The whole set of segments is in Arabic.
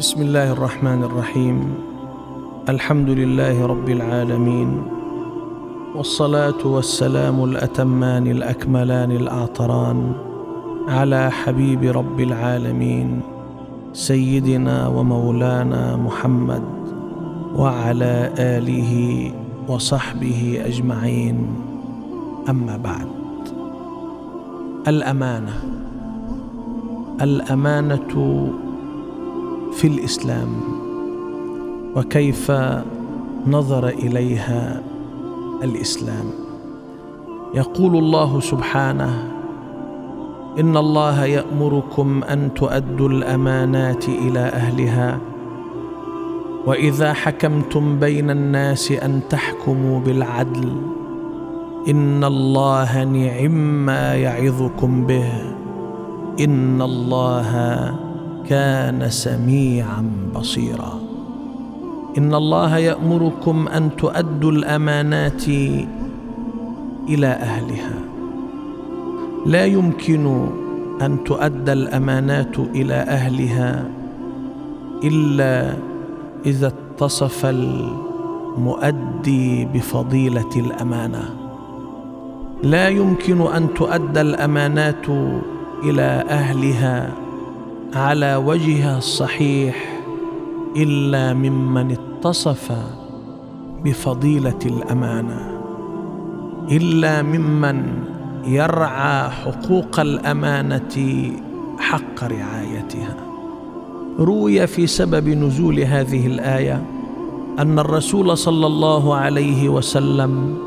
بسم الله الرحمن الرحيم الحمد لله رب العالمين والصلاه والسلام الاتمان الاكملان الاعطران على حبيب رب العالمين سيدنا ومولانا محمد وعلى اله وصحبه اجمعين اما بعد الامانه الامانه في الإسلام وكيف نظر إليها الإسلام. يقول الله سبحانه إن الله يأمركم أن تؤدوا الأمانات إلى أهلها وإذا حكمتم بين الناس أن تحكموا بالعدل إن الله نعم ما يعظكم به إن الله كان سميعا بصيرا. إن الله يأمركم أن تؤدوا الأمانات إلى أهلها. لا يمكن أن تؤدى الأمانات إلى أهلها إلا إذا اتصف المؤدي بفضيلة الأمانة. لا يمكن أن تؤدى الأمانات إلى أهلها على وجهها الصحيح إلا ممن اتصف بفضيلة الأمانة إلا ممن يرعى حقوق الأمانة حق رعايتها. روي في سبب نزول هذه الآية أن الرسول صلى الله عليه وسلم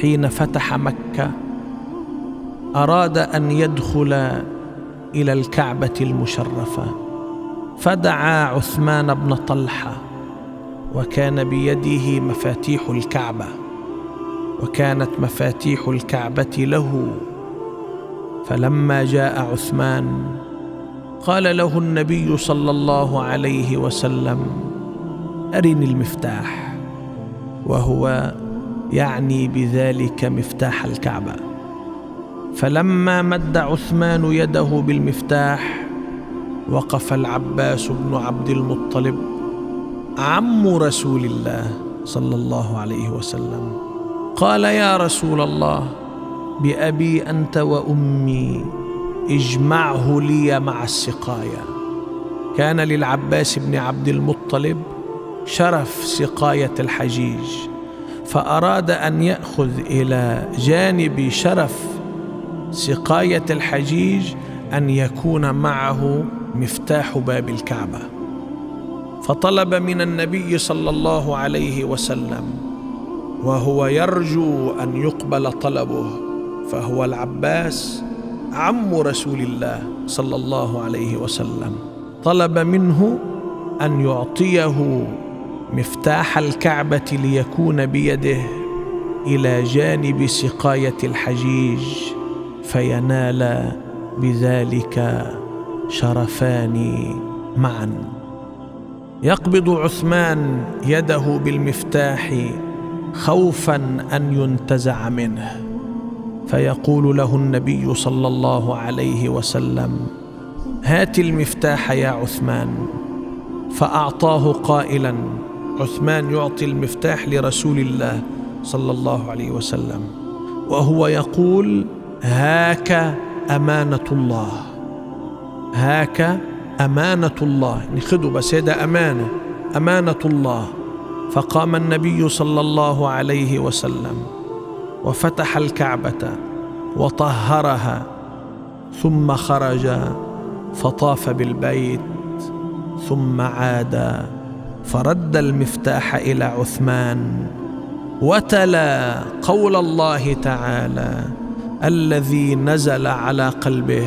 حين فتح مكة أراد أن يدخل إلى الكعبة المشرفة فدعا عثمان بن طلحة وكان بيده مفاتيح الكعبة وكانت مفاتيح الكعبة له. فلما جاء عثمان قال له النبي صلى الله عليه وسلم أرني المفتاح. وهو يعني بذلك مفتاح الكعبة. فلما مد عثمان يده بالمفتاح وقف العباس بن عبد المطلب عم رسول الله صلى الله عليه وسلم. قال يا رسول الله بأبي أنت وأمي اجمعه لي مع السقاية. كان للعباس بن عبد المطلب شرف سقاية الحجيج فأراد أن يأخذ إلى جانب شرف سقاية الحجيج أن يكون معه مفتاح باب الكعبة. فطلب من النبي صلى الله عليه وسلم وهو يرجو أن يقبل طلبه فهو العباس عم رسول الله صلى الله عليه وسلم. طلب منه أن يعطيه مفتاح الكعبة ليكون بيده إلى جانب سقاية الحجيج. فينال بذلك شرفان معا. يقبض عثمان يده بالمفتاح خوفا أن ينتزع منه. فيقول له النبي صلى الله عليه وسلم هات المفتاح يا عثمان. فأعطاه قائلا عثمان يعطي المفتاح لرسول الله صلى الله عليه وسلم. وهو يقول هاك أمانة الله. هاك أمانة الله. يعني خذوا بس هذا أمانة. أمانة الله. فقام النبي صلى الله عليه وسلم وفتح الكعبة وطهرها ثم خرج فطاف بالبيت ثم عاد فرد المفتاح إلى عثمان. وتلا قول الله تعالى الذي نزل على قلبه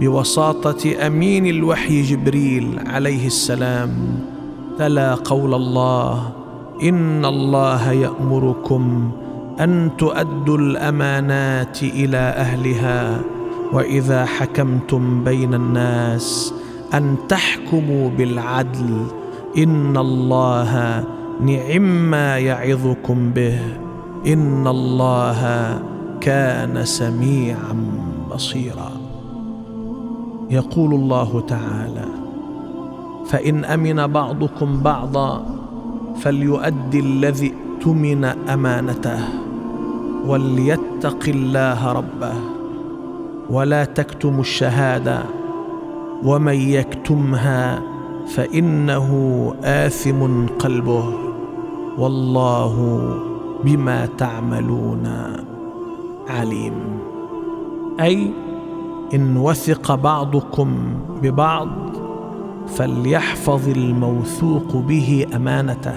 بوساطة أمين الوحي جبريل عليه السلام تلا قول الله إن الله يأمركم أن تؤدوا الأمانات إلى أهلها وإذا حكمتم بين الناس أن تحكموا بالعدل. إن الله نعم ما يعظكم به. إن الله كان سميعا بصيرا. يقول الله تعالى فإن أمن بعضكم بعضا فليؤدي الذي اؤتمن أمانته وليتق الله ربه ولا تكتموا الشهادة ومن يكتمها فإنه آثم قلبه والله بما تعملون عليم أي إن وثق بعضكم ببعض فليحفظ الموثوق به أمانته.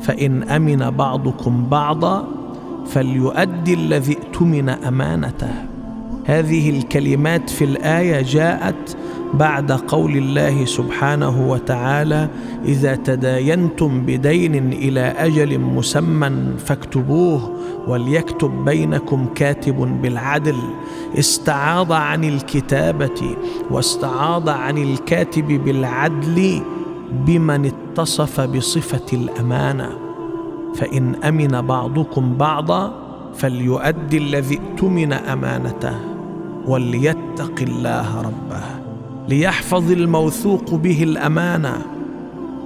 فإن أمن بعضكم بعضا فليؤدي الذي اؤتمن أمانته. هذه الكلمات في الآية جاءت بعد قول الله سبحانه وتعالى إذا تداينتم بدين إلى أجل مسمى فاكتبوه وليكتب بينكم كاتب بالعدل. استعاض عن الكتابة واستعاض عن الكاتب بالعدل بمن اتصف بصفة الأمانة. فإن أمن بعضكم بعضا فليؤدي الذي اؤتمن أمانته وليتق الله ربه. ليحفظ الموثوق به الأمانة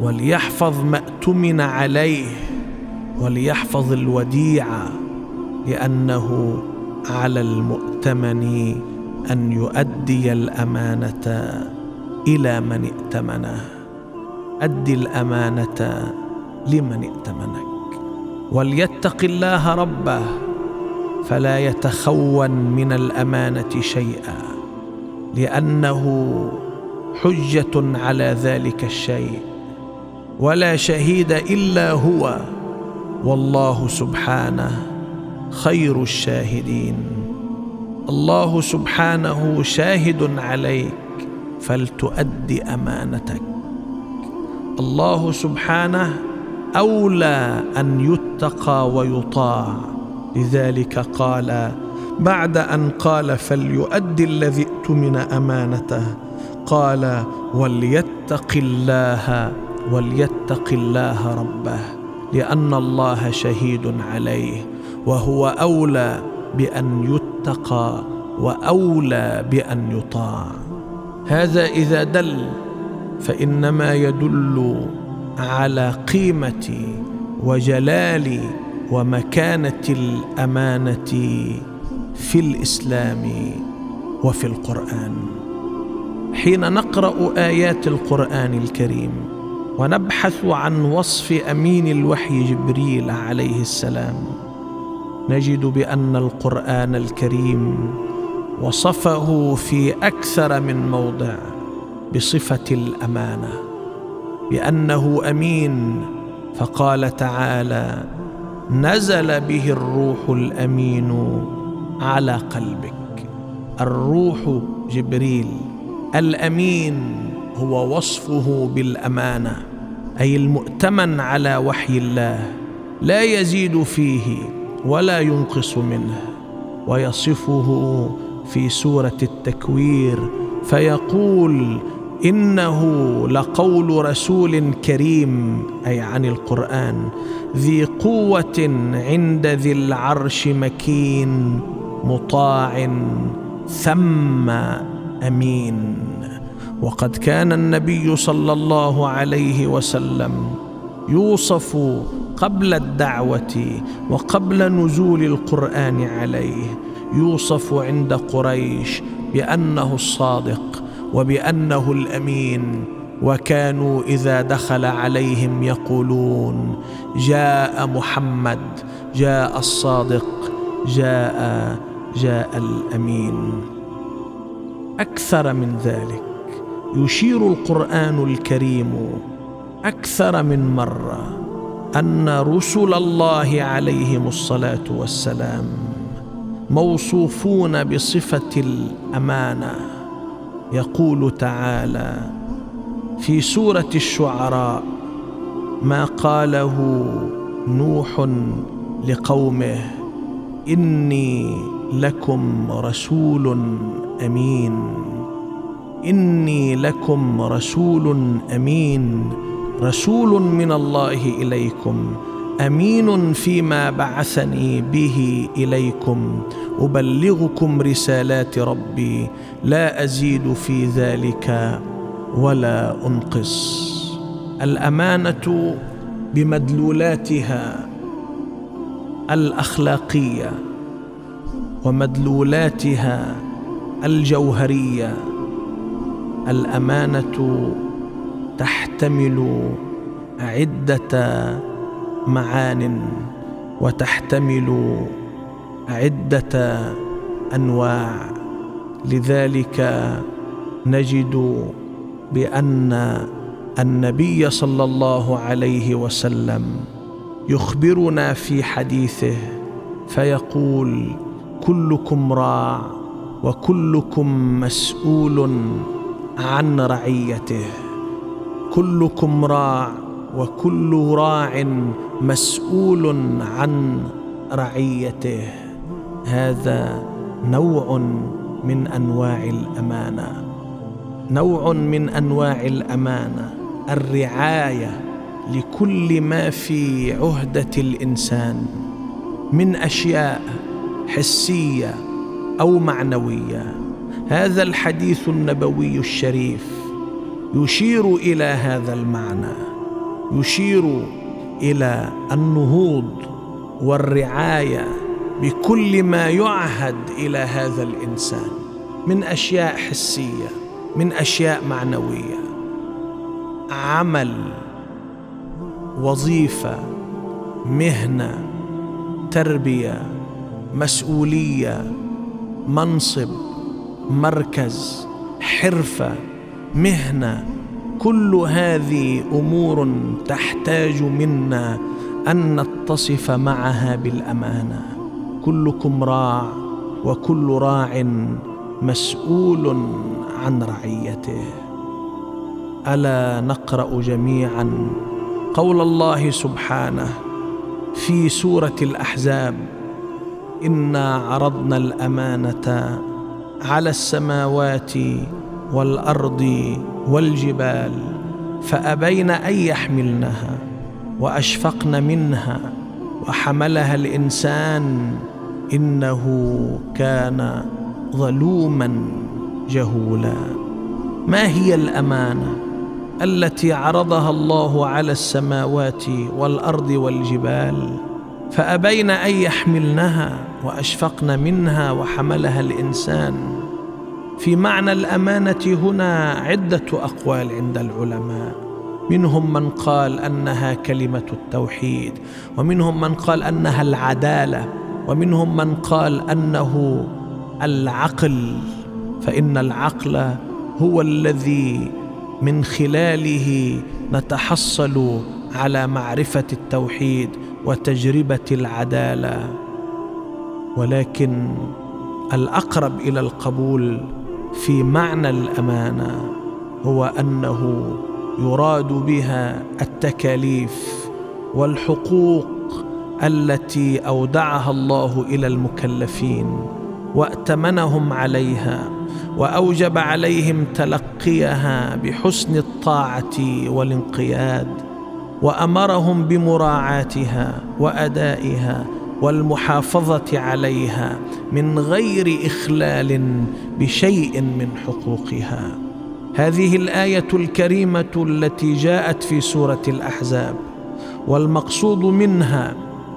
وليحفظ ما اؤتمن عليه وليحفظ الوديعه لأنه على المؤتمن أن يؤدي الأمانة إلى من ائتمنه. أدي الأمانة لمن ائتمنك. وليتق الله ربه فلا يتخون من الأمانة شيئا. لأنه حجة على ذلك الشيء ولا شهيد إلا هو والله سبحانه خير الشاهدين. الله سبحانه شاهد عليك فلتؤدي أمانتك. الله سبحانه أولى أن يتقى ويطاع لذلك قال بعد أن قال فليؤدي الذي اؤتمن أمانته. قال وليتق الله وليتق الله ربه لأن الله شهيد عليه وهو أولى بأن يتقى وأولى بأن يطاع. هذا إذا دل فإنما يدل على قيمة وجلال ومكانة الأمانة. في الإسلام وفي القرآن. حين نقرأ آيات القرآن الكريم ونبحث عن وصف أمين الوحي جبريل عليه السلام نجد بأن القرآن الكريم وصفه في أكثر من موضع بصفة الأمانة. بأنه أمين فقال تعالى نزل به الروح الأمين على قلبك. الروح جبريل الأمين هو وصفه بالأمانة أي المؤتمن على وحي الله لا يزيد فيه ولا ينقص منه. ويصفه في سورة التكوير فيقول إنه لقول رسول كريم أي عن القرآن ذي قوة عند ذي العرش مكين. مطاع ثم أمين. وقد كان النبي صلى الله عليه وسلم يوصف قبل الدعوة وقبل نزول القرآن عليه يوصف عند قريش بأنه الصادق وبأنه الأمين. وكانوا إذا دخل عليهم يقولون جاء محمد جاء الصادق جاء جاء الأمين. أكثر من ذلك يشير القرآن الكريم أكثر من مرة أن رسل الله عليهم الصلاة والسلام موصوفون بصفة الأمانة. يقول تعالى في سورة الشعراء ما قاله نوح لقومه إني لكم رسول أمين. إني لكم رسول أمين. رسول من الله إليكم أمين فيما بعثني به إليكم. أبلغكم رسالات ربي لا أزيد في ذلك ولا أنقص. الأمانة بمدلولاتها الأخلاقية ومدلولاتها الجوهرية الأمانة تحتمل عدة معان وتحتمل عدة أنواع. لذلك نجد بأن النبي صلى الله عليه وسلم يخبرنا في حديثه فيقول كلكم راع وكلكم مسؤول عن رعيته. كلكم راع وكل راع مسؤول عن رعيته. هذا نوع من أنواع الأمانة. نوع من أنواع الأمانة الرعاية لكل ما في عهدة الإنسان من أشياء حسية أو معنوية. هذا الحديث النبوي الشريف يشير إلى هذا المعنى يشير إلى النهوض والرعاية بكل ما يعهد إلى هذا الإنسان من أشياء حسية من أشياء معنوية. عمل وظيفة مهنة تربية مسؤولية منصب مركز حرفة مهنة كل هذه أمور تحتاج منا أن نتصف معها بالأمانة. كلكم راع وكل راع مسؤول عن رعيته. ألا نقرأ جميعا قول الله سبحانه في سورة الأحزاب إنا عرضنا الأمانة على السماوات والأرض والجبال فأبين أن يحملنها وأشفقن منها وحملها الإنسان إنه كان ظلوما جهولا. ما هي الأمانة؟ التي عرضها الله على السماوات والأرض والجبال فأبين أن يحملنها وأشفقن منها وحملها الإنسان. في معنى الأمانة هنا عدة أقوال عند العلماء. منهم من قال أنها كلمة التوحيد ومنهم من قال أنها العدالة ومنهم من قال أنه العقل. فإن العقل هو الذي من خلاله نتحصل على معرفة التوحيد وتجربة العدالة. ولكن الأقرب إلى القبول في معنى الأمانة هو أنه يراد بها التكاليف والحقوق التي أودعها الله إلى المكلفين وأتمنهم عليها. وأوجب عليهم تلقيها بحسن الطاعة والانقياد وأمرهم بمراعاتها وأدائها والمحافظة عليها من غير إخلال بشيء من حقوقها. هذه الآية الكريمة التي جاءت في سورة الأحزاب والمقصود منها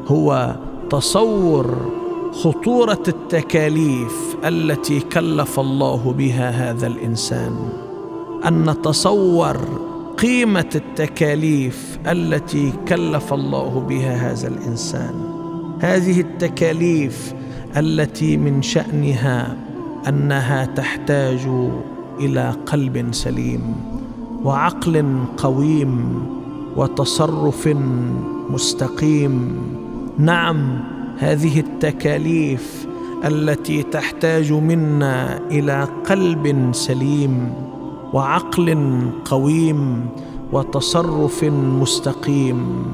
هو تصور خطورة التكاليف التي كلف الله بها هذا الإنسان. أن نتصور قيمة التكاليف التي كلف الله بها هذا الإنسان. هذه التكاليف التي من شأنها أنها تحتاج إلى قلب سليم وعقل قويم وتصرف مستقيم. نعم هذه التكاليف التي تحتاج منا إلى قلب سليم وعقل قويم وتصرف مستقيم.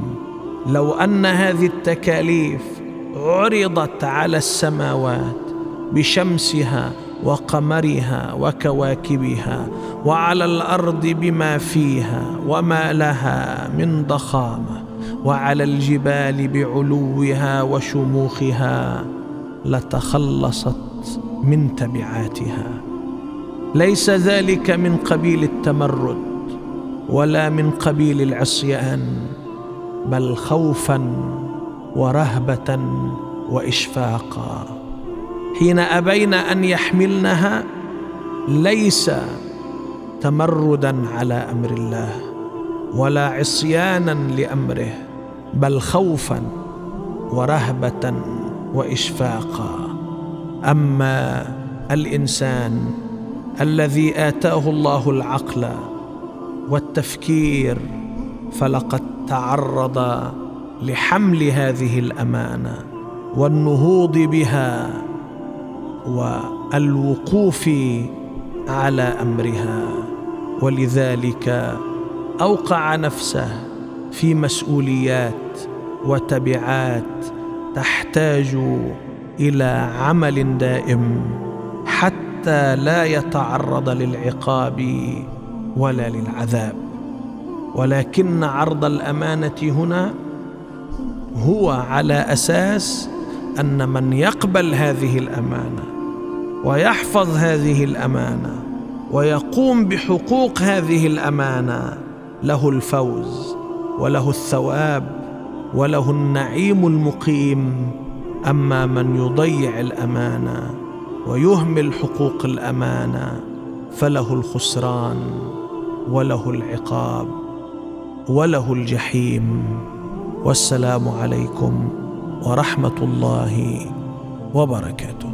لو أن هذه التكاليف عرضت على السماوات بشمسها وقمرها وكواكبها وعلى الأرض بما فيها وما لها من ضخامة وعلى الجبال بعلوها وشموخها لتخلصت من تبعاتها. ليس ذلك من قبيل التمرد ولا من قبيل العصيان بل خوفا ورهبة واشفاقا. حين أبين أن يحملنها ليس تمردا على أمر الله ولا عصيانا لأمره. بل خوفا ورهبة واشفاقا. أما الإنسان الذي آتاه الله العقل والتفكير فلقد تعرض لحمل هذه الأمانة والنهوض بها والوقوف على أمرها. ولذلك أوقع نفسه في مسؤوليات وتبعات تحتاج إلى عمل دائم حتى لا يتعرض للعقاب ولا للعذاب. ولكن عرض الأمانة هنا هو على أساس أن من يقبل هذه الأمانة ويحفظ هذه الأمانة ويقوم بحقوق هذه الأمانة له الفوز. وله الثواب وله النعيم المقيم. أما من يضيع الأمانة ويهمل حقوق الأمانة فله الخسران وله العقاب وله الجحيم. والسلام عليكم ورحمة الله وبركاته.